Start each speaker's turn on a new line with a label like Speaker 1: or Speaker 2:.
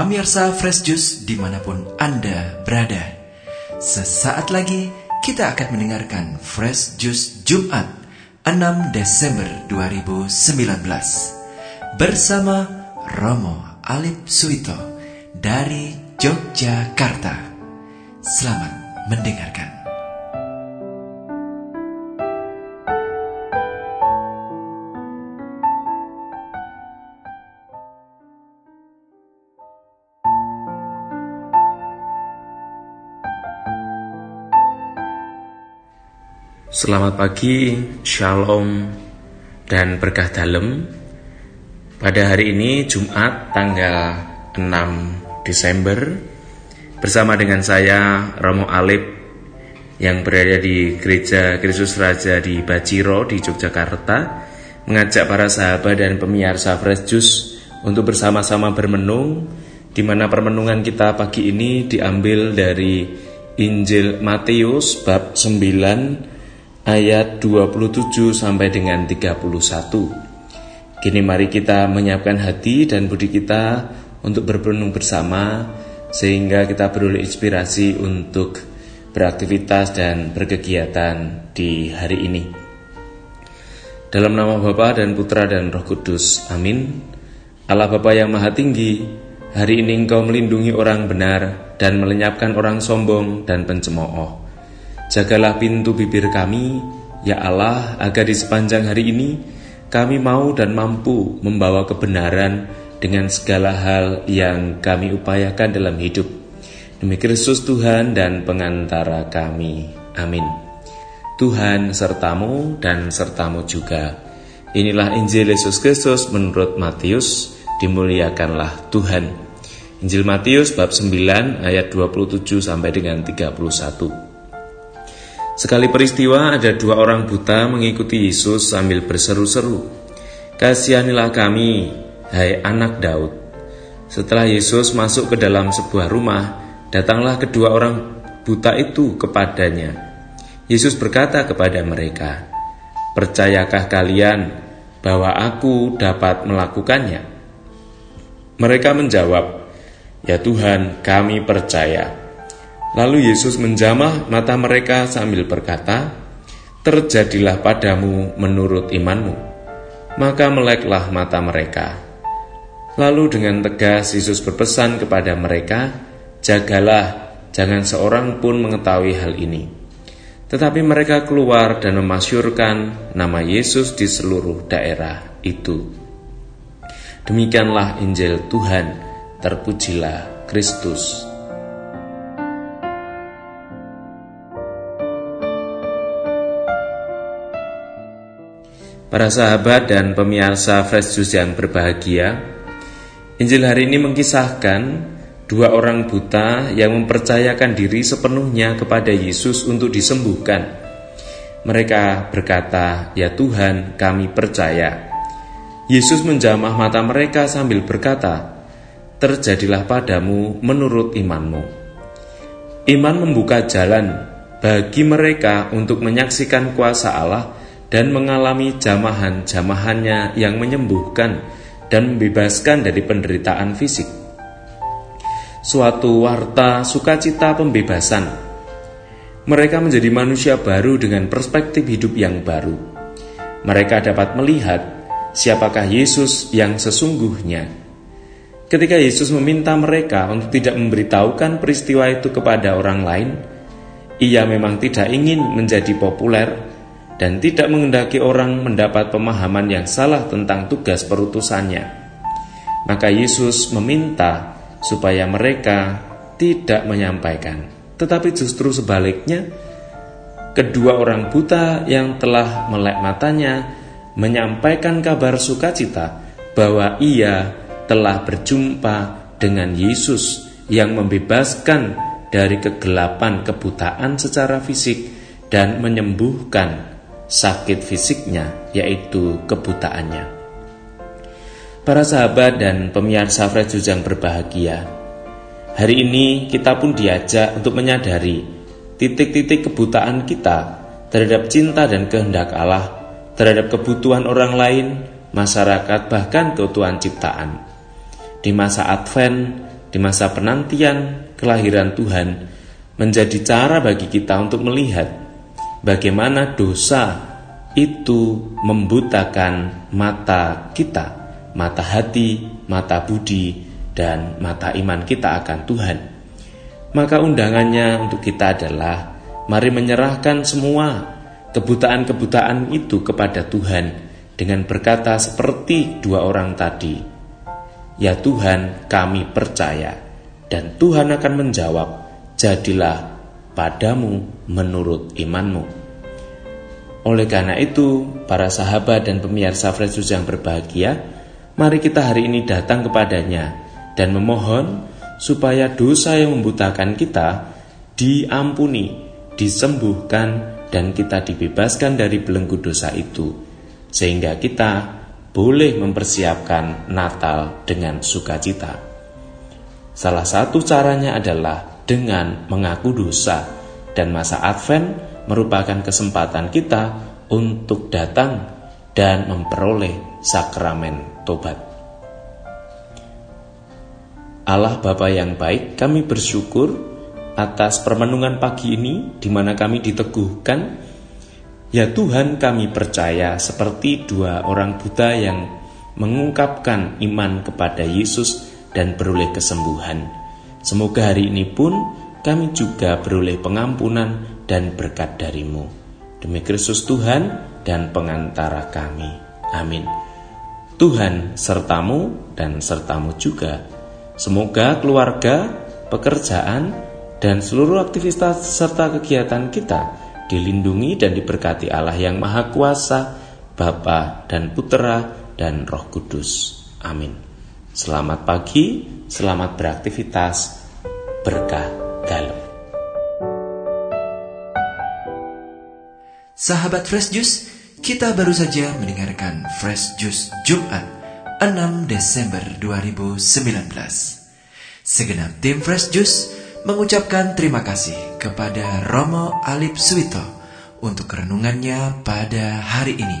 Speaker 1: Pamirsa Fresh Juice di mana pun Anda berada. Sesaat lagi kita akan mendengarkan Fresh Juice Jumat 6 Desember 2019 Bersama Romo Alip Suito dari Yogyakarta. Selamat mendengarkan
Speaker 2: Selamat pagi, shalom, dan berkah dalam. Pada hari ini Jumat tanggal 6 Desember bersama dengan saya Romo Alip yang berada di Gereja Kristus Raja di Baciro di Yogyakarta mengajak para sahabat dan pemirsa Fresh Juice untuk bersama-sama bermenung di mana permenungan kita pagi ini diambil dari Injil Matius bab 9 ayat 27 sampai dengan 31. Kini mari kita menyiapkan hati dan budi kita untuk berperenung bersama sehingga kita beroleh inspirasi untuk beraktivitas dan berkegiatan di hari ini. Dalam nama Bapa dan Putra dan Roh Kudus. Amin. Allah Bapa yang Maha Tinggi, hari ini Engkau melindungi orang benar dan melenyapkan orang sombong dan pencemooh. Jagalah pintu bibir kami, ya Allah, agar di sepanjang hari ini kami mau dan mampu membawa kebenaran dengan segala hal yang kami upayakan dalam hidup. Demi Kristus Tuhan dan pengantara kami. Amin. Tuhan sertamu dan sertamu juga. Inilah Injil Yesus Kristus menurut Matius, dimuliakanlah Tuhan. Injil Matius bab 9 ayat 27 sampai dengan 31. Sekali peristiwa ada dua orang buta mengikuti Yesus sambil berseru-seru, Kasihanilah kami, hai anak Daud. Setelah Yesus masuk ke dalam sebuah rumah, datanglah kedua orang buta itu kepadanya. Yesus berkata kepada mereka, Percayakah kalian bahwa aku dapat melakukannya? Mereka menjawab, Ya Tuhan, kami percaya. Lalu Yesus menjamah mata mereka sambil berkata, Terjadilah padamu menurut imanmu. Maka meleklah mata mereka. Lalu dengan tegas Yesus berpesan kepada mereka, Jagalah, jangan seorang pun mengetahui hal ini. Tetapi mereka keluar dan memasyurkan nama Yesus di seluruh daerah itu. Demikianlah Injil Tuhan, terpujilah Kristus. Para sahabat dan pemirsa Fresh Juice yang berbahagia, Injil hari ini mengkisahkan dua orang buta yang mempercayakan diri sepenuhnya kepada Yesus untuk disembuhkan. Mereka berkata, "Ya Tuhan, kami percaya." Yesus menjamah mata mereka sambil berkata, "Terjadilah padamu menurut imanmu." Iman membuka jalan bagi mereka untuk menyaksikan kuasa Allah dan mengalami jamahan-jamahannya yang menyembuhkan dan membebaskan dari penderitaan fisik. Suatu warta sukacita pembebasan. Mereka menjadi manusia baru dengan perspektif hidup yang baru. Mereka dapat melihat siapakah Yesus yang sesungguhnya. Ketika Yesus meminta mereka untuk tidak memberitahukan peristiwa itu kepada orang lain, ia memang tidak ingin menjadi populer dan tidak mengendaki orang mendapat pemahaman yang salah tentang tugas perutusannya. Maka Yesus meminta supaya mereka tidak menyampaikan, tetapi justru sebaliknya, kedua orang buta yang telah melek matanya menyampaikan kabar sukacita bahwa ia telah berjumpa dengan Yesus yang membebaskan dari kegelapan kebutaan secara fisik dan menyembuhkan sakit fisiknya, yaitu kebutaannya. Para sahabat dan pemirsa Fresh yang berbahagia, hari ini kita pun diajak untuk menyadari titik-titik kebutaan kita terhadap cinta dan kehendak Allah, terhadap kebutuhan orang lain, masyarakat, bahkan keutuhan ciptaan. Di masa Advent, di masa penantian kelahiran Tuhan menjadi cara bagi kita untuk melihat bagaimana dosa itu membutakan mata kita, mata hati, mata budi, dan mata iman kita akan Tuhan. Maka undangannya untuk kita adalah mari menyerahkan semua kebutaan-kebutaan itu kepada Tuhan dengan berkata seperti dua orang tadi, "Ya Tuhan, kami percaya." Dan Tuhan akan menjawab, "Jadilah padamu menurut imanmu." Oleh karena itu, para sahabat dan pemirsa Fresus yang berbahagia, mari kita hari ini datang kepadanya dan memohon supaya dosa yang membutakan kita diampuni, disembuhkan, dan kita dibebaskan dari belenggu dosa itu, sehingga kita boleh mempersiapkan Natal dengan sukacita. Salah satu caranya adalah dengan mengaku dosa, dan masa Advent merupakan kesempatan kita untuk datang dan memperoleh sakramen tobat. Allah Bapa yang baik, kami bersyukur atas permenungan pagi ini di mana kami diteguhkan Ya Tuhan kami percaya seperti dua orang Buddha yang mengungkapkan iman kepada Yesus dan beroleh kesembuhan. Semoga hari ini pun kami juga beroleh pengampunan dan berkat darimu. Demi Kristus Tuhan dan pengantara kami. Amin. Tuhan sertamu dan sertamu juga. Semoga keluarga, pekerjaan, dan seluruh aktivitas serta kegiatan kita dilindungi dan diberkati Allah yang Maha Kuasa, Bapa dan Putera dan Roh Kudus. Amin. Selamat pagi, selamat beraktivitas, berkah dalam.
Speaker 1: Sahabat Fresh Juice, kita baru saja mendengarkan Fresh Juice Jumat 6 Desember 2019. Segenap tim Fresh Juice mengucapkan terima kasih kepada Romo Alip Suwito untuk renungannya pada hari ini.